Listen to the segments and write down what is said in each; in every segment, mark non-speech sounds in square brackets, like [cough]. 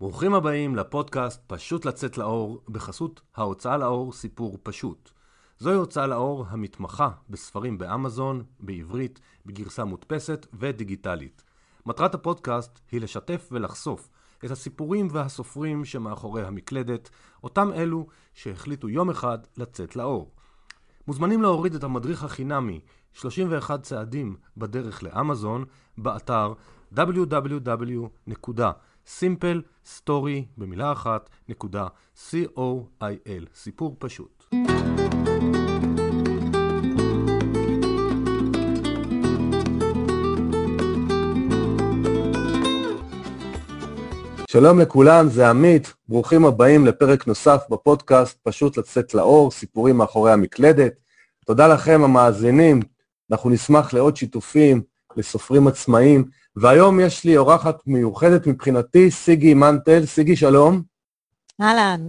ברוכים הבאים לפודקאסט פשוט לצאת לאור בחסות ההוצאה לאור סיפור פשוט. זוהי הוצאה לאור המתמחה בספרים באמזון, בעברית, בגרסה מודפסת ודיגיטלית. מטרת הפודקאסט היא לשתף ולחשוף את הסיפורים והסופרים שמאחורי המקלדת, אותם אלו שהחליטו יום אחד לצאת לאור. מוזמנים להוריד את המדריך החינמי 31 צעדים בדרך לאמזון באתר www.simplestory במילה אחת נקודה co.il סיפור פשוט. שלום לכולם, זה עמית, ברוכים הבאים לפרק נוסף בפודקאסט פשוט לצאת לאור, סיפורים מאחורי המקלדת. תודה לכם המאזינים, אנחנו נשמח לעוד שיתופים, לסופרים עצמאיים, והיום יש לי אורחת מיוחדת מבחינתי, סיגי מנטל. סיגי, שלום. אהלן.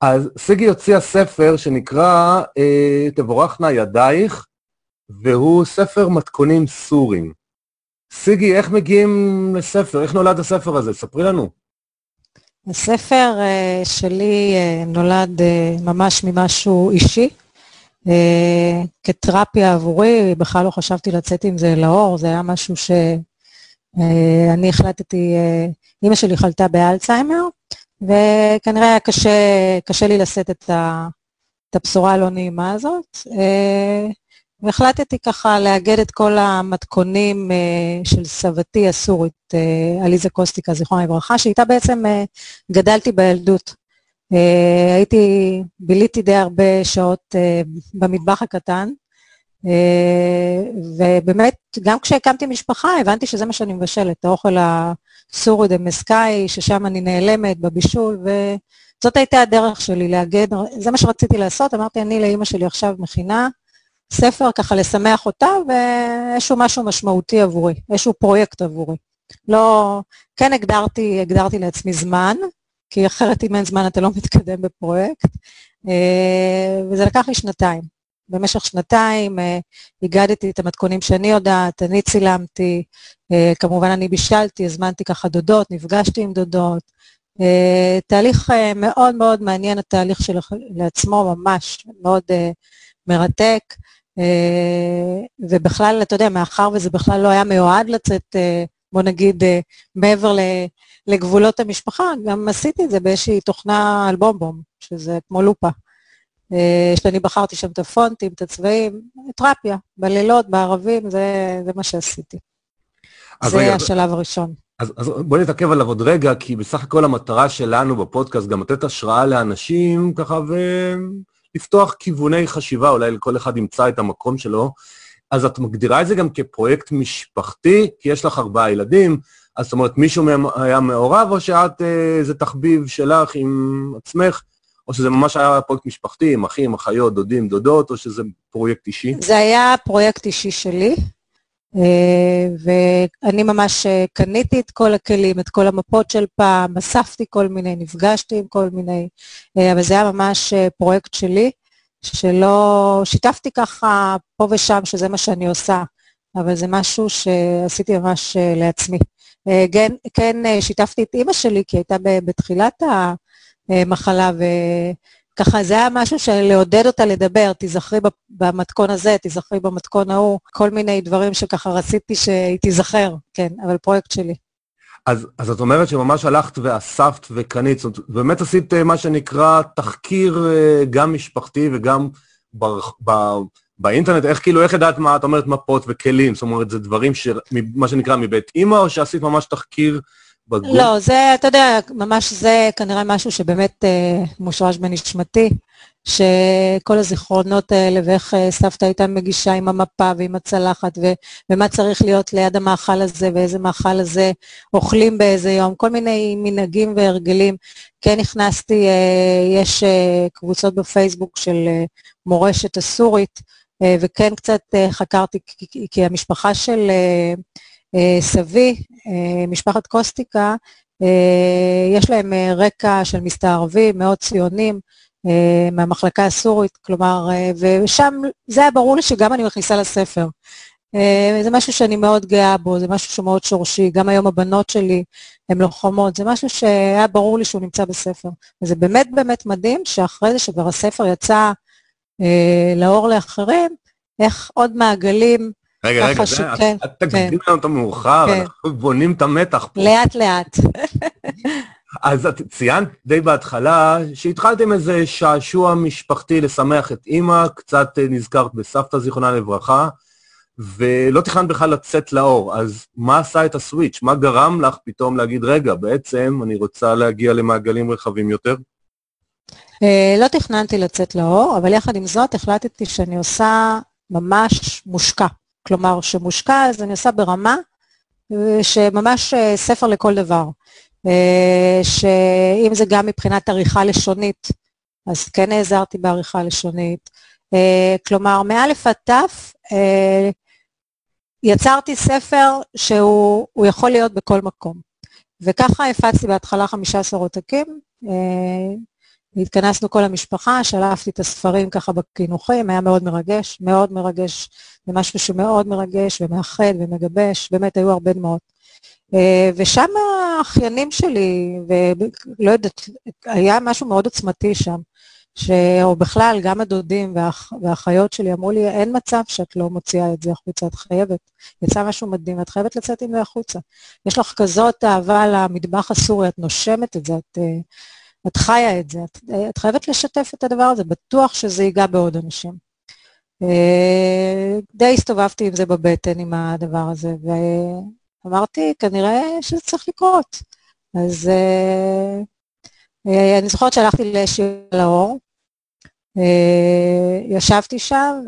אז סיגי הוציאה ספר שנקרא אה, תבורכנה ידייך, והוא ספר מתכונים סורים. סיגי, איך מגיעים לספר? איך נולד הספר הזה? ספרי לנו. הספר uh, שלי uh, נולד uh, ממש ממשהו אישי, uh, כתרפיה עבורי, בכלל לא חשבתי לצאת עם זה לאור, זה היה משהו שאני uh, החלטתי, uh, אימא שלי חלתה באלצהיימר, וכנראה היה קשה, קשה לי לשאת את, ה, את הבשורה הלא נעימה הזאת. Uh, והחלטתי ככה לאגד את כל המתכונים של סבתי הסורית, עליזה קוסטיקה, זיכרונה לברכה, שאיתה בעצם גדלתי בילדות. הייתי, ביליתי די הרבה שעות במטבח הקטן, ובאמת, גם כשהקמתי משפחה, הבנתי שזה מה שאני מבשלת, האוכל הסורי דמסקאי, ששם אני נעלמת בבישול, וזאת הייתה הדרך שלי לאגד, זה מה שרציתי לעשות, אמרתי, אני לאימא שלי עכשיו מכינה, ספר ככה לשמח אותה, ואיזשהו משהו משמעותי עבורי, איזשהו פרויקט עבורי. לא, כן הגדרתי, הגדרתי לעצמי זמן, כי אחרת אם אין זמן אתה לא מתקדם בפרויקט, אה, וזה לקח לי שנתיים. במשך שנתיים אה, הגדתי את המתכונים שאני יודעת, אני צילמתי, אה, כמובן אני בישלתי, הזמנתי ככה דודות, נפגשתי עם דודות. תהליך מאוד מאוד מעניין, התהליך שלעצמו ממש מאוד מרתק. אה, ובכלל, אתה יודע, מאחר וזה בכלל לא היה מיועד לצאת, אה, בוא נגיד, אה, מעבר לגבולות המשפחה, גם עשיתי את זה באיזושהי תוכנה על בומבום, שזה כמו לופה. שאני בחרתי שם את הפונטים, את הצבעים, תרפיה, בלילות, בערבים, זה, זה מה שעשיתי. זה רגע, השלב הראשון. אז, אז בואי נתעכב עליו עוד רגע, כי בסך הכל המטרה שלנו בפודקאסט גם לתת השראה לאנשים ככה, ו... לפתוח כיווני חשיבה, אולי לכל אחד ימצא את המקום שלו. אז את מגדירה את זה גם כפרויקט משפחתי, כי יש לך ארבעה ילדים, אז זאת אומרת, מישהו מהם היה מעורב, או שאת איזה אה, תחביב שלך עם עצמך, או שזה ממש היה פרויקט משפחתי, עם אחים, אחיות, דודים, דודות, או שזה פרויקט אישי? זה היה פרויקט אישי שלי. אה, ואני ממש אה, קניתי את כל הכלים, את כל המפות של פעם, אספתי כל מיני, נפגשתי עם כל מיני, אה, אבל זה היה ממש פרויקט שלי, שלא, שיתפתי ככה פה ושם שזה מה שאני עושה, אבל זה משהו שעשיתי ממש לעצמי. כן, כן שיתפתי את אימא שלי, כי הייתה בתחילת המחלה, ככה זה היה משהו של לעודד אותה לדבר, תיזכרי במתכון הזה, תיזכרי במתכון ההוא, כל מיני דברים שככה רציתי שהיא תיזכר, כן, אבל פרויקט שלי. אז, אז את אומרת שממש הלכת ואספת וקנית, זאת אומרת, באמת עשית אה, מה שנקרא תחקיר אה, גם משפחתי וגם בר, ב, באינטרנט, איך כאילו, איך ידעת מה את אומרת מפות וכלים? זאת אומרת, זה דברים ש... מה שנקרא מבית אימא, או שעשית ממש תחקיר בגבול? לא, זה, אתה יודע, ממש זה כנראה משהו שבאמת אה, מושרש בנשמתי, שכל הזיכרונות האלה ואיך אה, סבתא הייתה מגישה עם המפה ועם הצלחת ו, ומה צריך להיות ליד המאכל הזה ואיזה מאכל הזה אוכלים באיזה יום, כל מיני מנהגים והרגלים. כן הכנסתי, אה, יש אה, קבוצות בפייסבוק של אה, מורשת אסורית, אה, וכן קצת אה, חקרתי, כי המשפחה של... אה, סבי, אה, משפחת קוסטיקה, אה, יש להם רקע של מסתערבים, מאוד ציונים, מהמחלקה הסורית, כלומר, ושם זה היה ברור לי שגם אני מכניסה לספר. זה משהו שאני מאוד גאה בו, זה משהו שמאוד שורשי. גם היום הבנות שלי הן לוחמות, זה משהו שהיה ברור לי שהוא נמצא בספר. וזה באמת באמת מדהים שאחרי זה שכבר הספר יצא אה, לאור לאחרים, איך עוד מעגלים רגע, רגע, זה, שכן, את כן. לנו את המאוחר, כן. אנחנו בונים את המתח פה. לאט לאט. אז את ציינת די בהתחלה שהתחלתם איזה שעשוע משפחתי לשמח את אימא, קצת אה, נזכרת בסבתא זיכרונה לברכה, ולא תכננת בכלל לצאת לאור. אז מה עשה את הסוויץ'? מה גרם לך פתאום להגיד, רגע, בעצם אני רוצה להגיע למעגלים רחבים יותר? אה, לא תכננתי לצאת לאור, אבל יחד עם זאת החלטתי שאני עושה ממש מושקע. כלומר, שמושקע אז אני עושה ברמה אה, שממש ספר לכל דבר. אה, שאם זה גם מבחינת עריכה לשונית, אז כן נעזרתי בעריכה לשונית. אה, כלומר, מאלף עד אה, יצרתי ספר שהוא יכול להיות בכל מקום. וככה הפצתי בהתחלה 15 עותקים. התכנסנו כל המשפחה, שלפתי את הספרים ככה בקינוחים, היה מאוד מרגש, מאוד מרגש, זה משהו שמאוד מרגש ומאחד ומגבש, באמת היו הרבה דמעות. אה, ושם האחיינים שלי, ולא יודעת, היה משהו מאוד עוצמתי שם, ש... או בכלל, גם הדודים והאח... והאחיות שלי אמרו לי, אין מצב שאת לא מוציאה את זה החוצה, את חייבת. יצא משהו מדהים, את חייבת לצאת עם זה החוצה. יש לך כזאת אהבה למטבח הסורי, את נושמת את זה, את, אה, את חיה את זה, את, את חייבת לשתף את הדבר הזה, בטוח שזה ייגע בעוד אנשים. אה, די הסתובבתי עם זה בבטן, עם הדבר הזה, ו... אמרתי, כנראה שזה צריך לקרות. אז uh, uh, אני זוכרת שהלכתי לשיר לאור, ישבתי שם,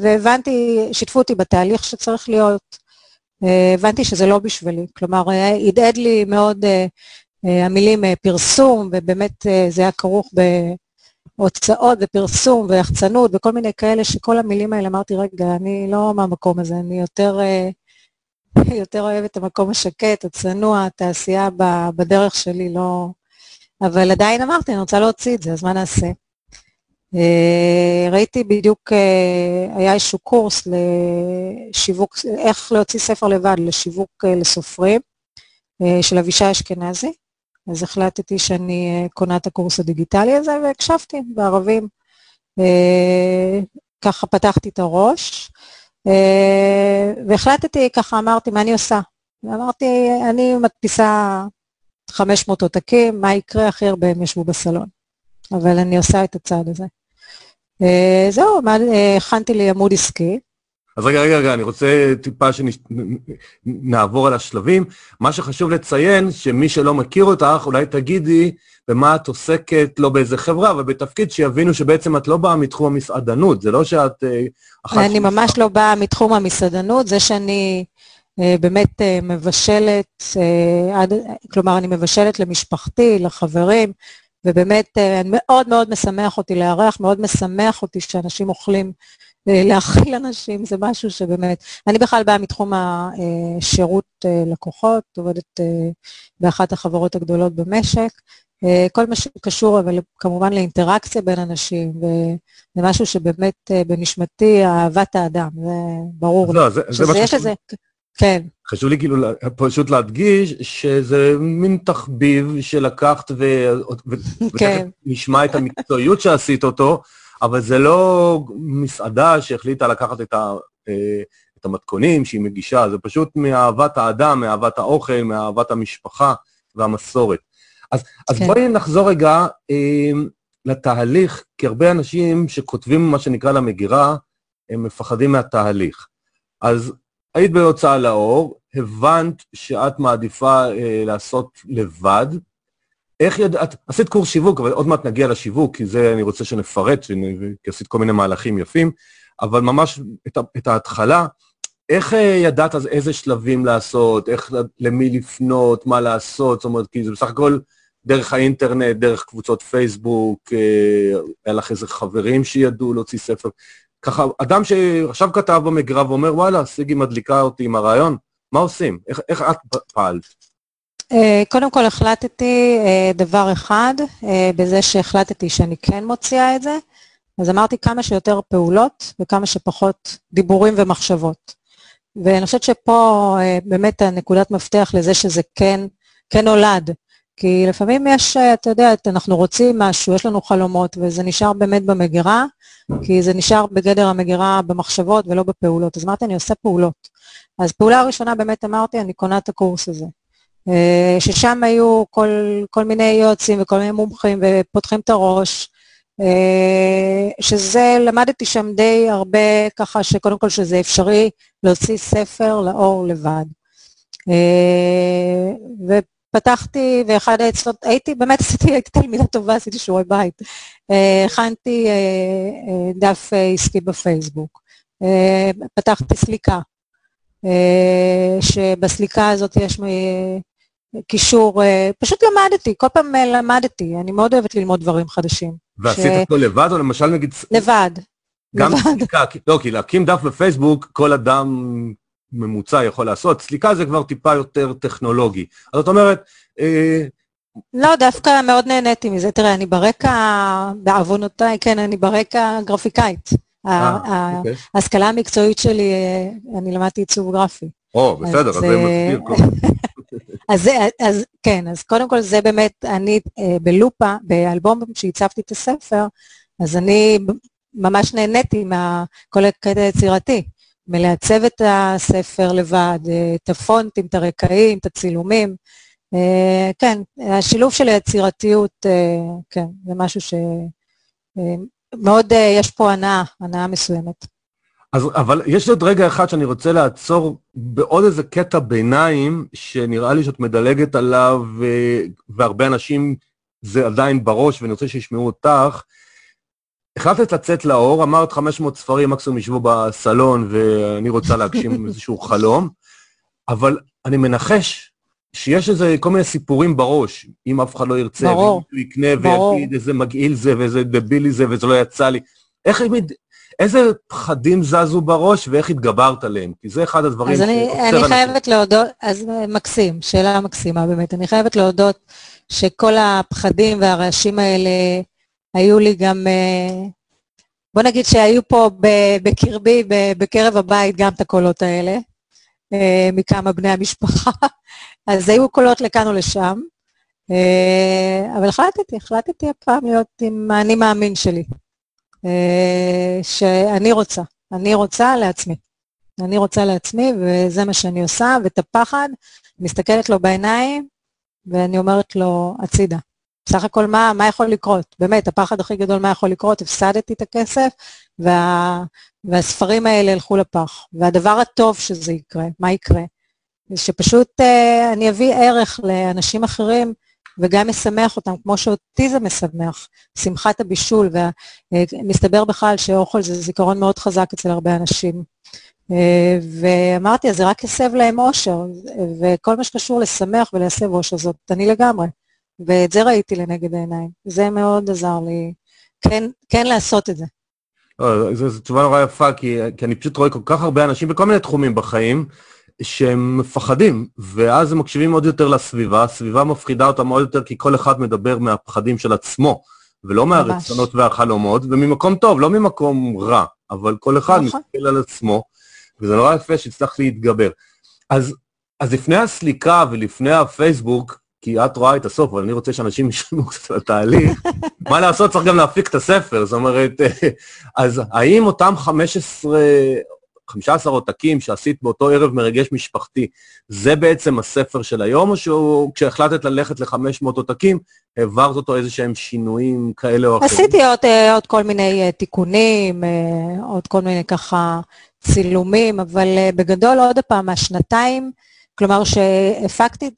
והבנתי, שיתפו אותי בתהליך שצריך להיות. הבנתי שזה לא בשבילי. כלומר, הדהד לי מאוד המילים uh, פרסום, ובאמת uh, זה היה כרוך בהוצאות ופרסום ויחצנות וכל מיני כאלה, שכל המילים האלה אמרתי, רגע, אני לא מהמקום הזה, אני יותר... [laughs] יותר אוהב את המקום השקט, הצנוע, התעשייה בדרך שלי, לא... אבל עדיין אמרתי, אני רוצה להוציא את זה, אז מה נעשה? אה, ראיתי בדיוק, אה, היה איזשהו קורס לשיווק, איך להוציא ספר לבד לשיווק אה, לסופרים, של אבישי אשכנזי, אז החלטתי שאני קונה את הקורס הדיגיטלי הזה, והקשבתי בערבים. ככה פתחתי את הראש. אה, והחלטתי, ככה אמרתי, מה אני עושה? ואמרתי, אני מדפיסה 500 עותקים, מה יקרה? הכי הרבה הם ישבו בסלון. אבל אני עושה את הצעד הזה. אה, זהו, אה, הכנתי לי עמוד עסקי. אז רגע, רגע, רגע, אני רוצה טיפה שנעבור על השלבים. מה שחשוב לציין, שמי שלא מכיר אותך, אולי תגידי במה את עוסקת, לא באיזה חברה, אבל בתפקיד שיבינו שבעצם את לא באה מתחום המסעדנות, זה לא שאת... אה. אני ממש לא באה מתחום המסעדנות, זה שאני אה, באמת אה, מבשלת, עד, כלומר, אני מבשלת למשפחתי, לחברים, ובאמת מאוד מאוד משמח אותי לארח, מאוד משמח אותי שאנשים אוכלים להאכיל אנשים, זה משהו שבאמת... אני בכלל באה מתחום השירות לקוחות, עובדת באחת החברות הגדולות במשק, אה, כל מה שקשור, אבל כמובן לאינטראקציה בין אנשים, וזה משהו שבאמת אה, בנשמתי אהבת האדם, זה ברור. לא, זה, זה מה שחשוב. כן. חשוב לי כאילו פשוט להדגיש שזה מין תחביב שלקחת ו... כן. נשמע את המקצועיות שעשית אותו, אבל זה לא מסעדה שהחליטה לקחת את, ה... אה, את המתכונים שהיא מגישה, זה פשוט מאהבת האדם, מאהבת האוכל, מאהבת המשפחה והמסורת. אז, אז כן. בואי נחזור רגע אה, לתהליך, כי הרבה אנשים שכותבים מה שנקרא למגירה, הם מפחדים מהתהליך. אז היית בהוצאה לאור, הבנת שאת מעדיפה אה, לעשות לבד. איך ידעת, עשית קורס שיווק, אבל עוד מעט נגיע לשיווק, כי זה אני רוצה שנפרט, כי עשית כל מיני מהלכים יפים, אבל ממש את, ההתחלה, איך אה, ידעת אז איזה שלבים לעשות, איך, למי לפנות, מה לעשות, זאת אומרת, כי זה בסך הכל דרך האינטרנט, דרך קבוצות פייסבוק, אה, היה לך איזה חברים שידעו להוציא ספר. ככה, אדם שעכשיו כתב במגרה ואומר, וואלה, סיגי מדליקה אותי עם הרעיון, מה עושים? איך, איך את פעלת? אה, קודם כל החלטתי אה, דבר אחד, בזה שהחלטתי שאני כן מוציאה את זה, אז אמרתי כמה שיותר פעולות וכמה שפחות דיבורים ומחשבות. ואני חושבת שפה אה, באמת הנקודת מפתח לזה שזה כן, כן נולד. כי לפעמים יש, אה, אתה יודע, אנחנו רוצים משהו, יש לנו חלומות, וזה נשאר באמת במגירה, כי זה נשאר בגדר המגירה במחשבות ולא בפעולות. אז אמרתי, אני עושה פעולות. אז פעולה ראשונה באמת אמרתי, אני קונה את הקורס הזה. אה, ששם היו כל, כל מיני יועצים וכל מיני מומחים ופותחים את הראש, אה, שזה, למדתי שם די הרבה ככה שקודם כל שזה אפשרי להוציא ספר לאור לבד. אה, ופתחתי, ואחד העצות, הייתי, באמת עשיתי, הייתי תלמידה טובה, עשיתי שיעורי בית. הכנתי דף עסקי בפייסבוק. פתחתי סליקה, שבסליקה הזאת יש קישור, אה, פשוט למדתי, כל פעם אה, למדתי, אני מאוד אוהבת ללמוד דברים חדשים. ועשית ש... אותו לבד, או למשל נגיד... לבד. גם לבד. סליקה, לא, כי להקים דף בפייסבוק, כל אדם ממוצע יכול לעשות, סליקה זה כבר טיפה יותר טכנולוגי. אז את אומרת... אה... לא, דווקא מאוד נהניתי מזה. תראה, אני ברקע, בעוונותיי, כן, אני ברקע גרפיקאית. אוקיי. ההשכלה המקצועית שלי, אני למדתי עיצוב גרפי. או, בסדר, אז זה מסביר. אז, אז כן, אז קודם כל זה באמת, אני אה, בלופה, באלבום שהצבתי את הספר, אז אני ממש נהניתי מכל הקטע היצירתי, מלעצב את הספר לבד, אה, את הפונטים, את הרקעים, את הצילומים. אה, כן, השילוב של היצירתיות, כן, זה משהו שמאוד, יש פה הנאה, הנאה מסוימת. אז, אבל יש עוד רגע אחד שאני רוצה לעצור בעוד איזה קטע ביניים, שנראה לי שאת מדלגת עליו, ו, והרבה אנשים זה עדיין בראש, ואני רוצה שישמעו אותך. החלטת לצאת לאור, אמרת 500 ספרים, מקסימום ישבו בסלון, ואני רוצה להגשים [laughs] איזשהו חלום, אבל אני מנחש שיש איזה כל מיני סיפורים בראש, אם אף אחד לא ירצה, ברור, ואם הוא יקנה ויגיד איזה מגעיל זה ואיזה דבילי זה וזה לא יצא לי. איך, איזה פחדים זזו בראש ואיך התגברת עליהם? כי זה אחד הדברים אז אני, אני חייבת להודות, אז מקסים, שאלה מקסימה באמת. אני חייבת להודות שכל הפחדים והרעשים האלה היו לי גם, אה, בוא נגיד שהיו פה בקרבי, בקרב הבית, גם את הקולות האלה, אה, מכמה בני המשפחה. [laughs] אז היו קולות לכאן או לשם. אה, אבל החלטתי, החלטתי הפעם להיות עם האני מאמין שלי. אה, שאני רוצה. אני רוצה לעצמי. אני רוצה לעצמי, וזה מה שאני עושה, ואת הפחד, מסתכלת לו בעיניים, ואני אומרת לו, הצידה. בסך הכל, מה, מה יכול לקרות? באמת, הפחד הכי גדול, מה יכול לקרות? הפסדתי את הכסף, וה, והספרים האלה ילכו לפח. והדבר הטוב שזה יקרה, מה יקרה? שפשוט uh, אני אביא ערך לאנשים אחרים וגם משמח אותם, כמו שאותי זה משמח, שמחת הבישול, ומסתבר בכלל שאוכל זה זיכרון מאוד חזק אצל הרבה אנשים. ואמרתי, אז זה רק הסב להם אושר, וכל מה שקשור לשמח ולהסב אושר זאת אני לגמרי. ואת זה ראיתי לנגד העיניים. זה מאוד עזר לי כן, כן לעשות את זה. אה, זו תשובה נורא יפה, כי, כי אני פשוט רואה כל כך הרבה אנשים בכל מיני תחומים בחיים, שהם מפחדים, ואז הם מקשיבים עוד יותר לסביבה, הסביבה מפחידה אותם עוד יותר כי כל אחד מדבר מהפחדים של עצמו, ולא מהרצונות והחלומות, וממקום טוב, לא ממקום רע, אבל כל אחד נכון. מסתכל על עצמו, וזה נורא יפה שהצלחת להתגבר. אז, אז לפני הסליקה ולפני הפייסבוק, כי את רואה את הסוף, אבל אני רוצה שאנשים [laughs] ישמעו קצת על התהליך. [laughs] מה לעשות, צריך גם להפיק את הספר, זאת אומרת, [laughs] אז האם אותם 15 15 עותקים שעשית באותו ערב מרגש משפחתי, זה בעצם הספר של היום, או שכשהחלטת ללכת ל-500 עותקים, העברת אותו איזה שהם שינויים כאלה או אחרים? עשיתי עוד, אה, עוד כל מיני אה, תיקונים, אה, עוד כל מיני ככה צילומים, אבל בגדול, עוד פעם, השנתיים, כלומר שהפקתי,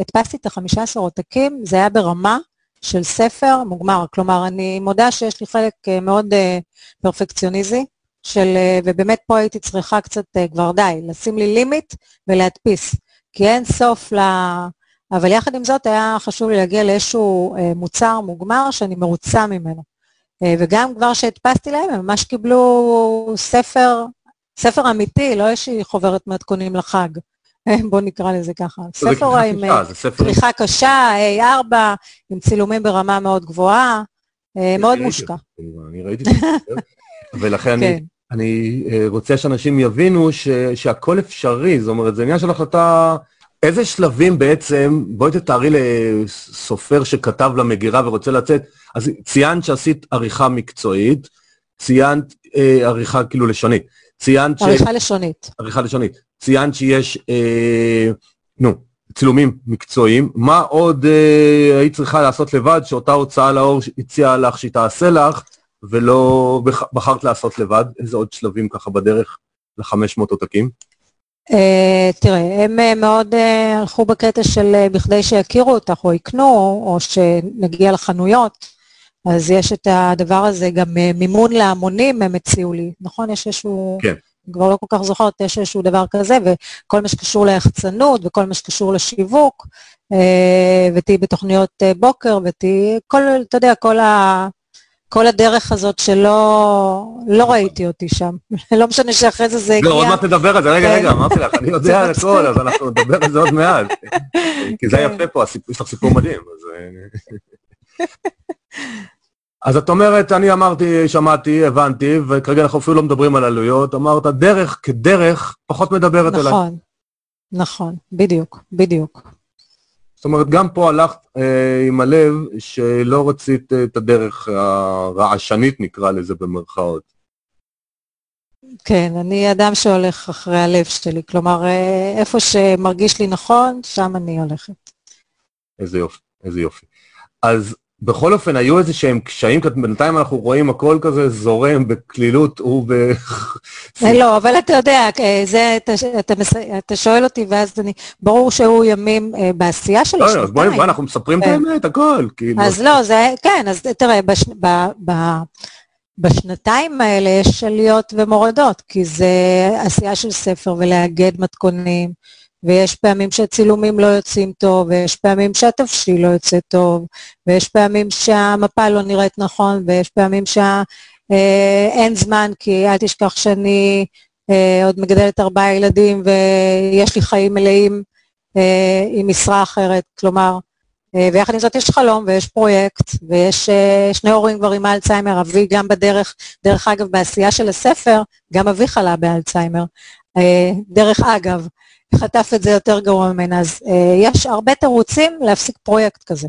הדפסתי את ה-15 עותקים, זה היה ברמה של ספר מוגמר. כלומר, אני מודה שיש לי חלק מאוד פרפקציוניזי, של, אה, ובאמת פה הייתי צריכה קצת אה, כבר די, לשים לי לימיט ולהדפיס, כי אין סוף ל... אבל יחד עם זאת היה חשוב לי להגיע לאיזשהו אה, מוצר מוגמר שאני מרוצה ממנו. וגם כבר שהדפסתי להם, הם ממש קיבלו ספר, ספר אמיתי, לא איזושהי חוברת מתכונים לחג. בואו נקרא לזה ככה. ספר עם כריכה קשה, A4, עם צילומים ברמה מאוד גבוהה. מאוד מושקע. אני ראיתי את זה, [laughs] ולכן אני כן. אני רוצה שאנשים יבינו ש, שהכל אפשרי, זאת אומרת, זה עניין של החלטה, איזה שלבים בעצם, בואי תתארי לסופר שכתב למגירה ורוצה לצאת, אז ציינת שעשית עריכה מקצועית, ציינת אה, עריכה כאילו לשונית, ציינת עריכה ש... לשונית. עריכה לשונית. ציינת שיש, אה, נו, צילומים מקצועיים. מה עוד אה, היית צריכה לעשות לבד, שאותה הוצאה לאור הציעה לך שהיא תעשה לך, ולא בחרת לעשות לבד? איזה עוד שלבים ככה בדרך ל-500 עותקים? Uh, תראה, הם uh, מאוד uh, הלכו בקטע של uh, בכדי שיכירו אותך או יקנו, או שנגיע לחנויות, אז יש את הדבר הזה, גם uh, מימון להמונים הם הציעו לי, נכון? יש איזשהו... כן. כבר לא כל כך זוכרת, יש איזשהו דבר כזה, וכל מה שקשור ליחצנות וכל מה שקשור לשיווק, ותהיי בתוכניות בוקר, ותהיי, כל, אתה יודע, כל ה... כל הדרך הזאת שלא לא ראיתי אותי שם. [laughs] לא משנה שאחרי זה זה הגיע. לא, עוד מעט נדבר על זה, רגע, רגע, אמרתי לך, אני יודע [laughs] על הכל, אז אנחנו נדבר על זה עוד מעט. [laughs] כי זה כן. יפה פה, יש לך סיפור מדהים. אז את אומרת, אני אמרתי, שמעתי, הבנתי, וכרגע אנחנו אפילו לא מדברים על עלויות, אמרת, דרך כדרך פחות מדברת אליי. נכון, נכון, בדיוק, בדיוק. זאת אומרת, גם פה הלכת אה, עם הלב שלא רצית את הדרך הרעשנית, נקרא לזה במרכאות. כן, אני אדם שהולך אחרי הלב שלי, כלומר, אה, איפה שמרגיש לי נכון, שם אני הולכת. איזה יופי, איזה יופי. אז בכל אופן, היו איזה שהם קשיים, בינתיים אנחנו רואים הכל כזה זורם בקלילות וב... לא, אבל אתה יודע, אה, זה, אתה, אתה, אתה שואל אותי, ואז אני, ברור שהוא ימים אה, בעשייה של השנתיים. לא, בואי, אנחנו מספרים את כן. האמת, הכל, כאילו. אז לא, זה, כן, אז תראה, בש, ב, ב, בשנתיים האלה יש עליות ומורדות, כי זה עשייה של ספר ולאגד מתכונים. ויש פעמים שהצילומים לא יוצאים טוב, ויש פעמים שהתבשיל לא יוצא טוב, ויש פעמים שהמפה לא נראית נכון, ויש פעמים שאין אה, זמן, כי אל תשכח שאני אה, עוד מגדלת ארבעה ילדים ויש לי חיים מלאים אה, עם משרה אחרת, כלומר, ויחד עם זאת יש חלום ויש פרויקט, ויש שני הורים כבר עם האלצהיימר, אבי גם בדרך, דרך אגב, בעשייה של הספר, גם אבי חלה באלצהיימר. דרך אגב, חטף את זה יותר גרוע ממנה. אז אה, יש הרבה תירוצים להפסיק פרויקט כזה.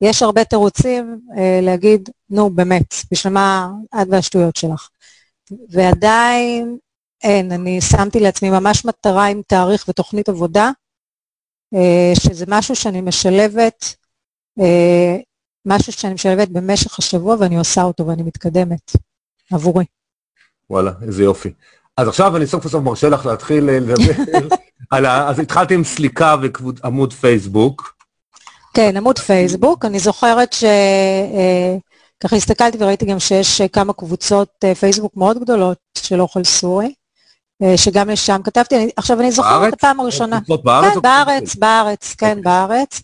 יש הרבה תירוצים אה, להגיד, נו, באמת, בשביל מה את והשטויות שלך. ועדיין אין, אני שמתי לעצמי ממש מטרה עם תאריך ותוכנית עבודה, אה, שזה משהו שאני משלבת, אה, משהו שאני משלבת במשך השבוע ואני עושה אותו ואני מתקדמת עבורי. וואלה, איזה יופי. אז עכשיו אני סוף סוף מרשה לך להתחיל אה, לדבר [laughs] ה... אז התחלתי עם סליקה ועמוד פייסבוק. כן, עמוד פייסבוק. אני זוכרת ש... אה, ככה הסתכלתי וראיתי גם שיש כמה קבוצות אה, פייסבוק מאוד גדולות של אוכל סורי, שגם לשם כתבתי. אני, עכשיו, אני זוכרת את הפעם הראשונה. בארץ? כן, בארץ, בארץ, כן, אוקיי. בארץ.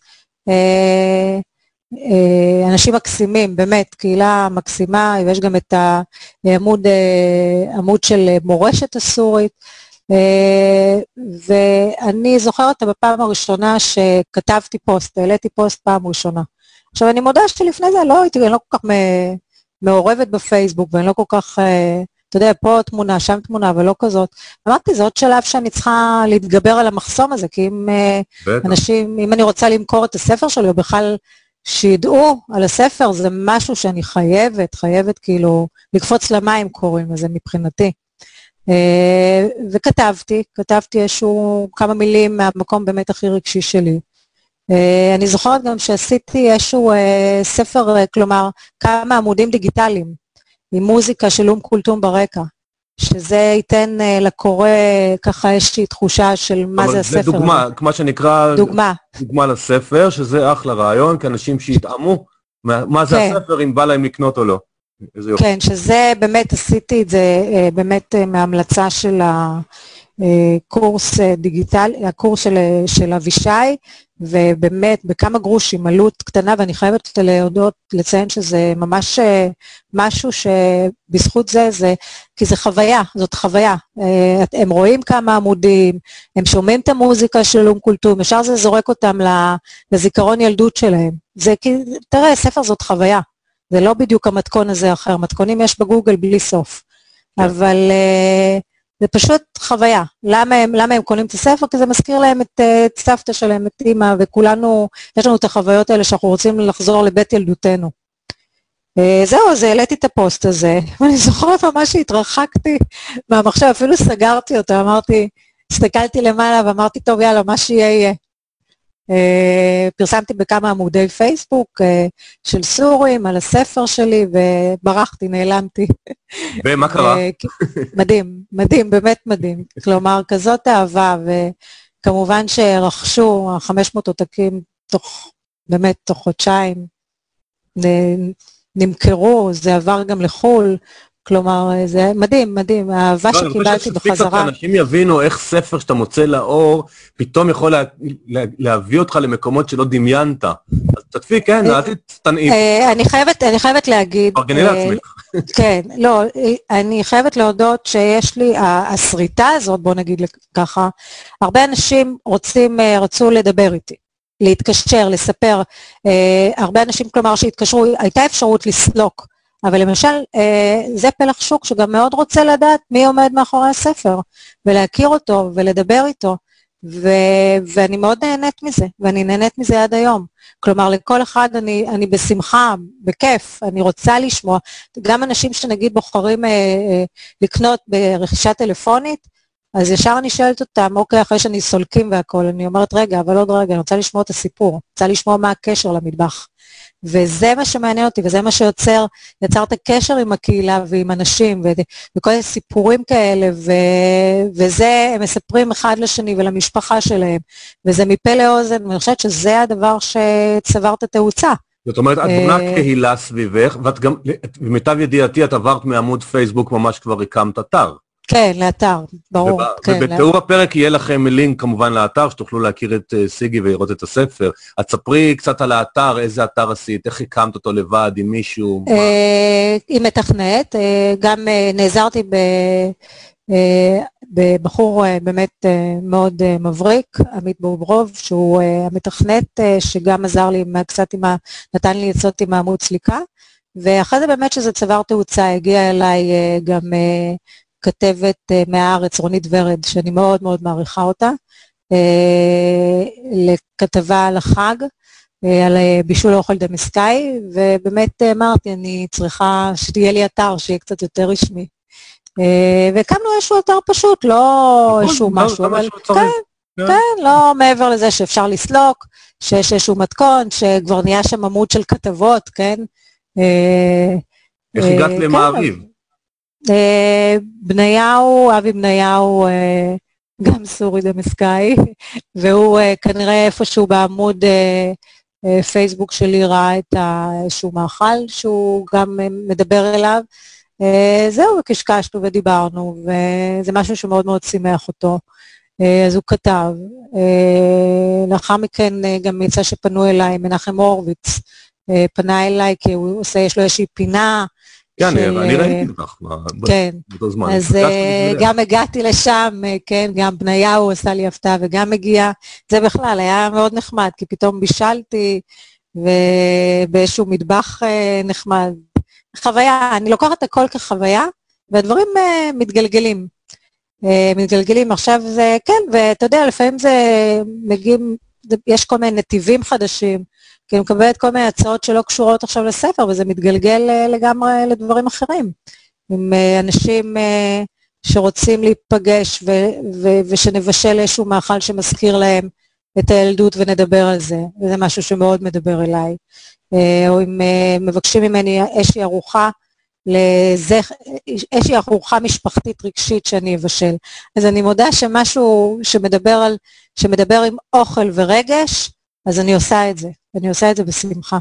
אה, אנשים מקסימים, באמת, קהילה מקסימה, ויש גם את העמוד עמוד של מורשת הסורית. אה, ואני זוכרת בפעם הראשונה שכתבתי פוסט, העליתי פוסט פעם ראשונה. עכשיו, אני מודה שלפני זה לא הייתי, אני לא כל כך מעורבת בפייסבוק, ואני לא כל כך, אה, אתה יודע, פה תמונה, שם תמונה, ולא כזאת. אמרתי, זה עוד שלב שאני צריכה להתגבר על המחסום הזה, כי אם בטח. אנשים, אם אני רוצה למכור את הספר שלי, או בכלל שידעו על הספר, זה משהו שאני חייבת, חייבת כאילו לקפוץ למים קוראים לזה מבחינתי. אה, וכתבתי, כתבתי איזשהו כמה מילים מהמקום באמת הכי רגשי שלי. אה, אני זוכרת גם שעשיתי איזשהו אה, ספר, כלומר, כמה עמודים דיגיטליים, עם מוזיקה של אום כולתום ברקע. שזה ייתן uh, לקורא ככה איזושהי תחושה של מה זה הספר. זה דוגמה, כמו שנקרא... דוגמה. דוגמה לספר, שזה אחלה רעיון, כי אנשים שיטעמו מה, מה זה כן. הספר, אם בא להם לקנות או לא. כן, שזה באמת, עשיתי את זה uh, באמת uh, מהמלצה של הקורס דיגיטל, הקורס של, של אבישי, ובאמת בכמה גרושים, עלות קטנה, ואני חייבת להודות, לציין שזה ממש אה, משהו שבזכות זה, זה, כי זה חוויה, זאת חוויה. אה, הם רואים כמה עמודים, הם שומעים את המוזיקה של אום כולתום, ישר זה זורק אותם לזיכרון ילדות שלהם. זה כי, תראה, ספר זאת חוויה. זה לא בדיוק המתכון הזה אחר, מתכונים יש בגוגל בלי סוף. כן. אבל uh, זה פשוט חוויה. למה הם, למה הם קונים את הספר? כי זה מזכיר להם את, אה, את סבתא שלהם, את אימא, וכולנו, יש לנו את החוויות האלה שאנחנו רוצים לחזור לבית ילדותנו. Uh, זהו, אז העליתי את הפוסט הזה, [laughs] ואני זוכרת ממש שהתרחקתי מהמחשב, אפילו סגרתי אותו, אמרתי, הסתכלתי למעלה ואמרתי, טוב, יאללה, מה שיהיה יהיה. Uh, פרסמתי בכמה עמודי פייסבוק uh, של סורים על הספר שלי, וברחתי, נעלמתי. ומה [laughs] קרה? מדהים, מדהים, באמת מדהים. כלומר, כזאת אהבה, וכמובן שרכשו 500 עותקים תוך, באמת, תוך חודשיים. נמכרו, זה עבר גם לחו"ל, כלומר, זה מדהים, מדהים, האהבה לא, שקיבלתי בחזרה. אנשים יבינו איך ספר שאתה מוצא לאור, פתאום יכול לה, לה, להביא אותך למקומות שלא דמיינת. אז תתפי, כן, אל תתנאי. אה, אני חייבת, אני חייבת להגיד... פרגני אה, לעצמך. [laughs] כן, לא, אני חייבת להודות שיש לי, הסריטה הזאת, בוא נגיד ככה, הרבה אנשים רוצים, אה, רצו לדבר איתי. להתקשר, לספר. אה, הרבה אנשים, כלומר, שהתקשרו, הייתה אפשרות לסלוק, אבל למשל, אה, זה פלח שוק שגם מאוד רוצה לדעת מי עומד מאחורי הספר, ולהכיר אותו ולדבר איתו, ו- ואני מאוד נהנית מזה, ואני נהנית מזה עד היום. כלומר, לכל אחד אני, אני בשמחה, בכיף, אני רוצה לשמוע. גם אנשים שנגיד בוחרים אה, אה, לקנות ברכישה טלפונית, אז ישר אני שואלת אותם, אוקיי, אחרי שאני סולקים והכול, אני אומרת, רגע, אבל עוד רגע, אני רוצה לשמוע את הסיפור, רוצה לשמוע מה הקשר למטבח. וזה מה שמעניין אותי, וזה מה שיוצר, יצר את הקשר עם הקהילה ועם אנשים, ו- וכל מיני סיפורים כאלה, ו- וזה, הם מספרים אחד לשני ולמשפחה שלהם, וזה מפה לאוזן, ואני חושבת שזה הדבר שצבר את התאוצה. זאת אומרת, את בונה אה, קהילה סביבך, ואת גם, למיטב ידיעתי, את עברת מעמוד פייסבוק, ממש כבר הקמת אתר. כן, לאתר, ברור. ובא, כן, ובתיאור לה... הפרק יהיה לכם לינק כמובן לאתר, שתוכלו להכיר את uh, סיגי ולראות את הספר. אז ספרי קצת על האתר, איזה אתר עשית, איך הקמת אותו לבד, עם מישהו? Uh, עם מתכנת, uh, גם uh, נעזרתי ב... בבחור באמת מאוד מבריק, עמית בוברוב, שהוא המתכנת, שגם עזר לי קצת עם ה... נתן לי עצות עם העמוד סליקה. ואחרי זה באמת שזה צבר תאוצה, הגיע אליי גם כתבת uh, מהארץ, רונית ורד, שאני מאוד מאוד מעריכה אותה, uh, לכתבה על החג, uh, על בישול אוכל דמסקאי, ובאמת אמרתי, אני צריכה שתהיה לי אתר שיהיה קצת יותר רשמי. והקמנו איזשהו אתר פשוט, לא איזשהו משהו, אבל כן, כן, כן, לא מעבר לזה שאפשר לסלוק, שיש איזשהו מתכון, שכבר נהיה שם עמוד של כתבות, כן? איך הגעת כן, למעריב? אה, בניהו, אבי בניהו, אה, גם סורי דמסקאי, [laughs] והוא אה, כנראה איפשהו בעמוד פייסבוק שלי ראה את איזשהו מאכל שהוא גם מדבר אליו. זהו, וקשקשנו ודיברנו, וזה משהו שמאוד מאוד שימח אותו. אז הוא כתב. לאחר מכן גם יצא שפנו אליי, מנחם הורוביץ פנה אליי כי הוא עושה, יש לו איזושהי פינה כן, אני ראיתי אותך כן. באותו זמן. אז אה, גם הגעתי לשם, אה, כן, גם בניהו עשה לי הפתעה וגם הגיע. זה בכלל היה מאוד נחמד, כי פתאום בישלתי ובאיזשהו מטבח אה, נחמד. חוויה, אני לוקחת הכל כחוויה, והדברים מתגלגלים. מתגלגלים עכשיו זה, כן, ואתה יודע, לפעמים זה מגיעים, יש כל מיני נתיבים חדשים. כי אני מקבלת כל מיני הצעות שלא קשורות עכשיו לספר, וזה מתגלגל אה, לגמרי לדברים אחרים. עם אה, אנשים אה, שרוצים להיפגש ו- ו- ושנבשל איזשהו מאכל שמזכיר להם את הילדות ונדבר על זה, וזה משהו שמאוד מדבר אליי. או אם מבקשים ממני איזושהי ארוחה, לזכ... איזושהי ארוחה משפחתית רגשית שאני אבשל. אז אני מודה שמשהו שמדבר, על, שמדבר עם אוכל ורגש, אז אני עושה את זה. ואני עושה את זה בשמחה.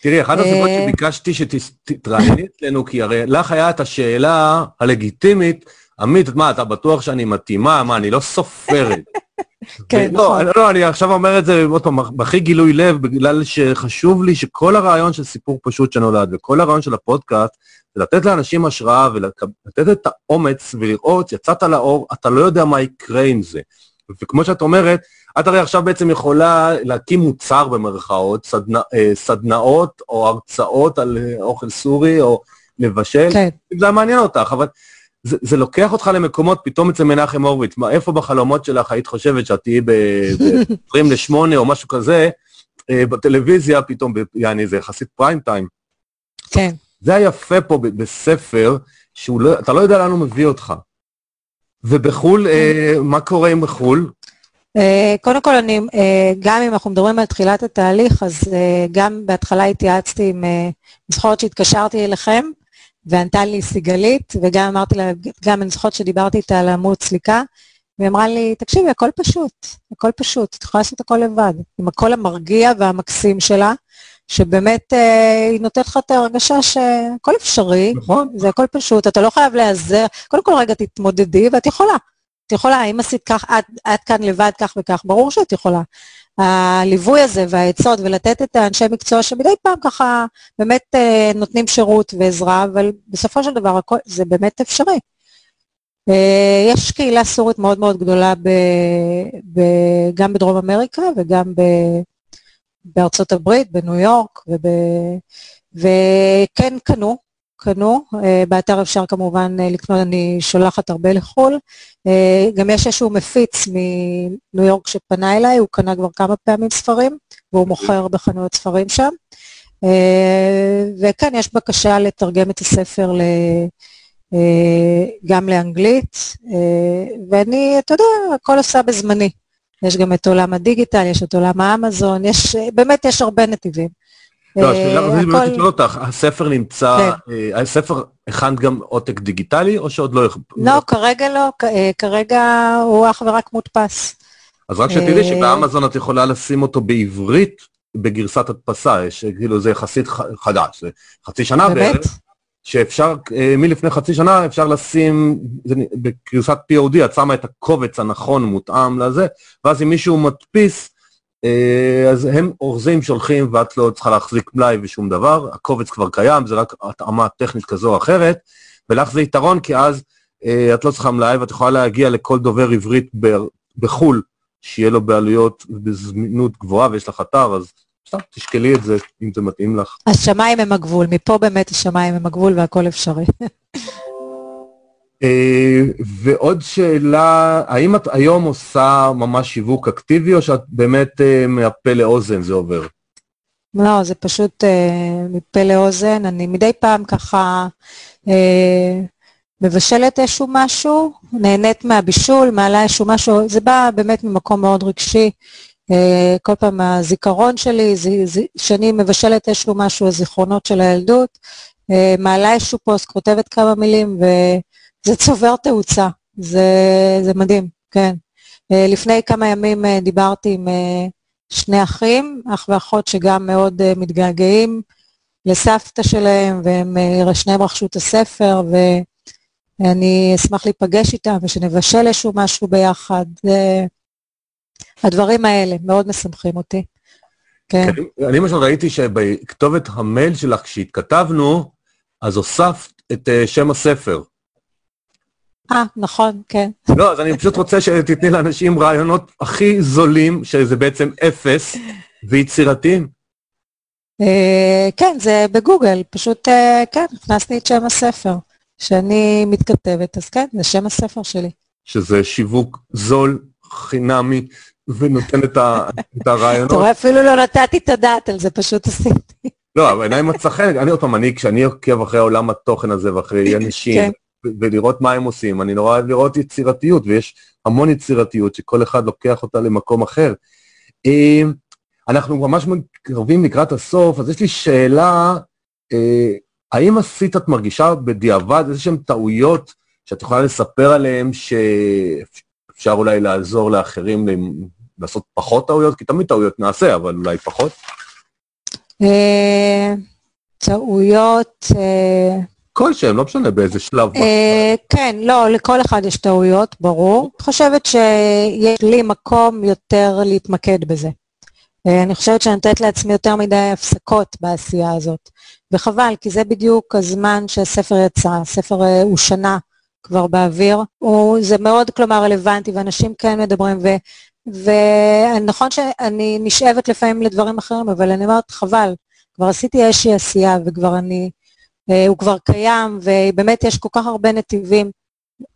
תראי, אחת הסיבות אה, שביקשתי שתתראייני אצלנו, כי הרי לך היה את השאלה הלגיטימית, עמית, מה, אתה בטוח שאני מתאימה? מה, אני לא סופרת. [laughs] כן, נכון. לא, לא, אני עכשיו אומר את זה עוד פעם, בכי גילוי לב, בגלל שחשוב לי שכל הרעיון של סיפור פשוט שנולד, וכל הרעיון של הפודקאסט, זה לתת לאנשים השראה ולתת את האומץ ולראות, יצאת לאור, אתה לא יודע מה יקרה עם זה. וכמו שאת אומרת, את הרי עכשיו בעצם יכולה להקים מוצר במרכאות, סדנא, אה, סדנאות או הרצאות על אה, אוכל סורי או לבשל, כן. זה מעניין אותך, אבל זה, זה לוקח אותך למקומות, פתאום אצל מנחם הורוביץ, איפה בחלומות שלך היית חושבת שאת תהיי ב-20 ל-8 או משהו כזה, אה, בטלוויזיה פתאום, יעני, זה יחסית פריים טיים. כן. זה היפה פה בספר, שאתה לא, לא יודע לאן הוא מביא אותך. ובחו"ל, אה, מה קורה עם בחו"ל? אה, קודם כל, אני, אה, גם אם אנחנו מדברים על תחילת התהליך, אז גם בהתחלה התייעצתי עם, אני זוכרת שהתקשרתי אליכם, וענתה לי סיגלית, וגם אמרתי לה, גם אני זוכרת שדיברתי איתה על עמוד סליקה, והיא אמרה לי, תקשיבי, הכל פשוט, הכל פשוט, את יכולה לעשות הכל לבד. עם הקול המרגיע והמקסים שלה, שבאמת אה, היא נותנת לך את ההרגשה שהכל אפשרי, נכון. זה הכל פשוט, אתה לא חייב להיעזר, קודם כל רגע תתמודדי, ואת יכולה. את יכולה, אם עשית כך, את, את כאן לבד כך וכך, ברור שאת יכולה. הליווי הזה והעצות ולתת את האנשי מקצוע שמדי פעם ככה באמת אה, נותנים שירות ועזרה, אבל בסופו של דבר הכל, זה באמת אפשרי. אה, יש קהילה סורית מאוד מאוד גדולה ב, ב, גם בדרום אמריקה וגם ב, בארצות הברית, בניו יורק, וב, וכן קנו, קנו, אה, באתר אפשר כמובן אה, לקנות, אני שולחת הרבה לחו"ל. אה, גם יש איזשהו מפיץ מניו יורק שפנה אליי, הוא קנה כבר כמה פעמים ספרים, והוא מוכר בחנויות ספרים שם. וכאן יש בקשה לתרגם את הספר ל... גם לאנגלית, ואני, אתה יודע, הכל עושה בזמני. יש גם את עולם הדיגיטל, יש את עולם האמזון, יש, באמת יש הרבה נתיבים. לא, השאלה רציתי באמת לשאול אותך, הספר נמצא, אה, הספר הכנת גם עותק דיגיטלי, או שעוד לא... לא, כרגע לא, אה, כרגע הוא אך ורק מודפס. אז רק שתדעי שבאמזון את יכולה לשים אותו בעברית בגרסת הדפסה, כאילו זה יחסית חדש, זה חצי שנה בערך. שאפשר, אה, מלפני חצי שנה אפשר לשים, בגרסת POD את שמה את הקובץ הנכון מותאם לזה, ואז אם מישהו מדפיס, אז הם אורזים, שולחים, ואת לא צריכה להחזיק מלאי ושום דבר, הקובץ כבר קיים, זה רק התאמה טכנית כזו או אחרת, ולך זה יתרון, כי אז את לא צריכה מלאי, ואת יכולה להגיע לכל דובר עברית בחו"ל, שיהיה לו בעלויות ובזמינות גבוהה, ויש לך אתר, אז סתם תשקלי את זה, אם זה מתאים לך. השמיים הם הגבול, מפה באמת השמיים הם הגבול והכל אפשרי. ועוד שאלה, האם את היום עושה ממש שיווק אקטיבי, או שאת באמת מהפה לאוזן זה עובר? לא, זה פשוט מפה לאוזן. אני מדי פעם ככה מבשלת איזשהו משהו, נהנית מהבישול, מעלה איזשהו משהו, זה בא באמת ממקום מאוד רגשי. כל פעם הזיכרון שלי, שאני מבשלת איזשהו משהו, הזיכרונות של הילדות, מעלה איזשהו פוסט, כותבת כמה מילים, ו... זה צובר תאוצה, זה, זה מדהים, כן. לפני כמה ימים דיברתי עם שני אחים, אח ואחות שגם מאוד מתגעגעים לסבתא שלהם, והם שניהם רכשו את הספר, ואני אשמח להיפגש איתם ושנבשל איזשהו משהו ביחד. הדברים האלה מאוד משמחים אותי. כן. אני למשל ראיתי שבכתובת המייל שלך, כשהתכתבנו, אז הוספת את שם הספר. אה, נכון, כן. לא, אז אני פשוט רוצה שתתני לאנשים רעיונות הכי זולים, שזה בעצם אפס, ויצירתיים. כן, זה בגוגל, פשוט, כן, הכנסתי את שם הספר. כשאני מתכתבת, אז כן, זה שם הספר שלי. שזה שיווק זול, חינמי, ונותן [laughs] את הרעיונות. אתה רואה, אפילו לא נתתי את הדעת על זה, פשוט עשיתי. לא, אבל עיניי מצא חן, אני עוד פעם, אני, כשאני עוקב אחרי עולם התוכן הזה ואחרי [laughs] אנשים, ולראות מה הם עושים. אני נורא אוהב לראות יצירתיות, ויש המון יצירתיות שכל אחד לוקח אותה למקום אחר. אנחנו ממש מתקרבים לקראת הסוף, אז יש לי שאלה, האם עשית, את מרגישה בדיעבד איזה שהן טעויות שאת יכולה לספר עליהן, שאפשר אולי לעזור לאחרים לעשות פחות טעויות? כי תמיד טעויות נעשה, אבל אולי פחות. טעויות... כלשהם, לא משנה באיזה שלב. כן, לא, לכל אחד יש טעויות, ברור. אני חושבת שיש לי מקום יותר להתמקד בזה. אני חושבת שאני נותנת לעצמי יותר מדי הפסקות בעשייה הזאת. וחבל, כי זה בדיוק הזמן שהספר יצא, הספר הוא שנה כבר באוויר. הוא, זה מאוד, כלומר, רלוונטי, ואנשים כן מדברים, ונכון שאני נשאבת לפעמים לדברים אחרים, אבל אני אומרת, חבל, כבר עשיתי איזושהי עשייה, וכבר אני, אה, הוא כבר קיים, ובאמת יש כל כך הרבה נתיבים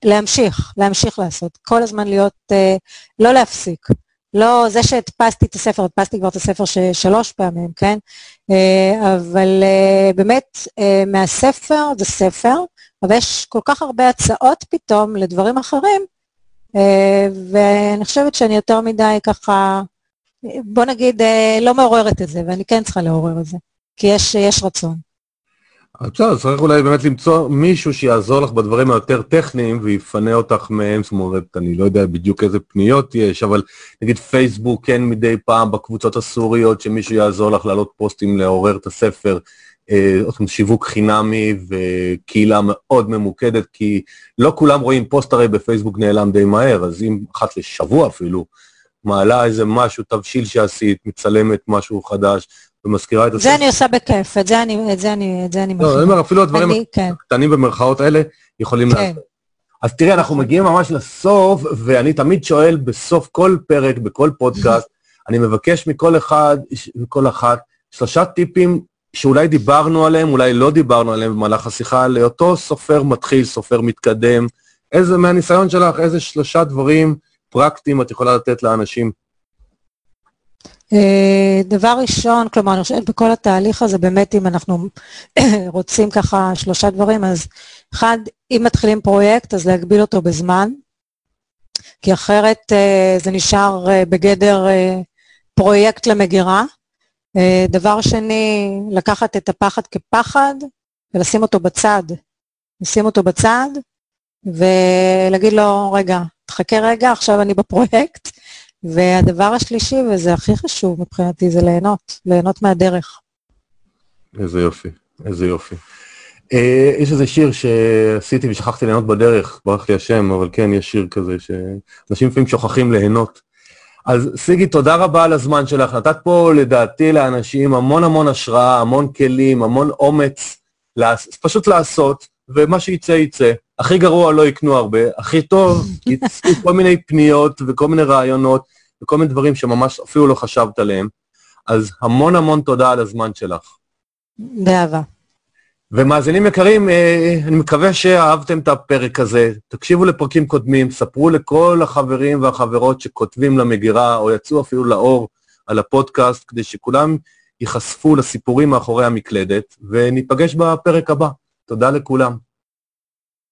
להמשיך, להמשיך לעשות, כל הזמן להיות, אה, לא להפסיק. לא, זה שהדפסתי את הספר, הדפסתי כבר את הספר שלוש פעמים, כן? אה, אבל באמת, מהספר זה ספר, אבל יש כל כך הרבה הצעות פתאום לדברים אחרים, ואני חושבת שאני יותר מדי ככה, בוא נגיד, לא מעוררת את זה, ואני כן צריכה לעורר את זה, כי יש, יש רצון. בסדר, צריך אולי באמת למצוא מישהו שיעזור לך בדברים היותר טכניים ויפנה אותך מהם, זאת אומרת, אני לא יודע בדיוק איזה פניות יש, אבל נגיד פייסבוק כן מדי פעם בקבוצות הסוריות, שמישהו יעזור לך להעלות פוסטים לעורר את הספר, אה, שיווק חינמי וקהילה מאוד ממוקדת, כי לא כולם רואים פוסט הרי בפייסבוק נעלם די מהר, אז אם אחת לשבוע אפילו, מעלה איזה משהו, תבשיל שעשית, מצלמת משהו חדש, ומזכירה את הספר. זה אני עושה בכיף, את זה אני, את זה אני, את זה אני מכירה. לא, אני אומר, אפילו הדברים כן. הקטנים במרכאות האלה יכולים כן. לעשות. אז תראה, אנחנו מגיעים ממש לסוף, ואני תמיד שואל בסוף כל פרק, בכל פודקאסט, [laughs] אני מבקש מכל אחד, מכל אחת, שלושה טיפים שאולי דיברנו עליהם, אולי לא דיברנו עליהם במהלך השיחה, לאותו סופר מתחיל, סופר מתקדם. איזה, מהניסיון שלך, איזה שלושה דברים פרקטיים את יכולה לתת לאנשים? אה, דבר ראשון, כלומר, אני חושבת בכל התהליך הזה, באמת אם אנחנו [coughs] רוצים ככה שלושה דברים, אז אחד, אם מתחילים פרויקט, אז להגביל אותו בזמן, כי אחרת אה, זה נשאר אה, בגדר פרויקט למגירה. דבר שני, לקחת את הפחד כפחד ולשים אותו בצד. לשים אותו בצד ולהגיד לו, רגע, תחכה רגע, עכשיו אני בפרויקט, והדבר השלישי, וזה הכי חשוב מבחינתי, זה ליהנות, ליהנות מהדרך. איזה יופי, איזה יופי. אה, יש איזה שיר שעשיתי ושכחתי ליהנות בדרך, ברח לי השם, אבל כן, יש שיר כזה שאנשים לפעמים שוכחים ליהנות. אז סיגי, תודה רבה על הזמן שלך. נתת פה, לדעתי, לאנשים המון המון השראה, המון כלים, המון אומץ, פשוט לעשות, ומה שיצא, יצא. הכי גרוע לא יקנו הרבה, הכי טוב [laughs] יצאו כל מיני פניות וכל מיני רעיונות וכל מיני דברים שממש אפילו לא חשבת עליהם. אז המון המון תודה על הזמן שלך. באהבה. ומאזינים יקרים, אה, אני מקווה שאהבתם את הפרק הזה. תקשיבו לפרקים קודמים, ספרו לכל החברים והחברות שכותבים למגירה, או יצאו אפילו לאור על הפודקאסט, כדי שכולם ייחשפו לסיפורים מאחורי המקלדת, וניפגש בפרק הבא. תודה לכולם.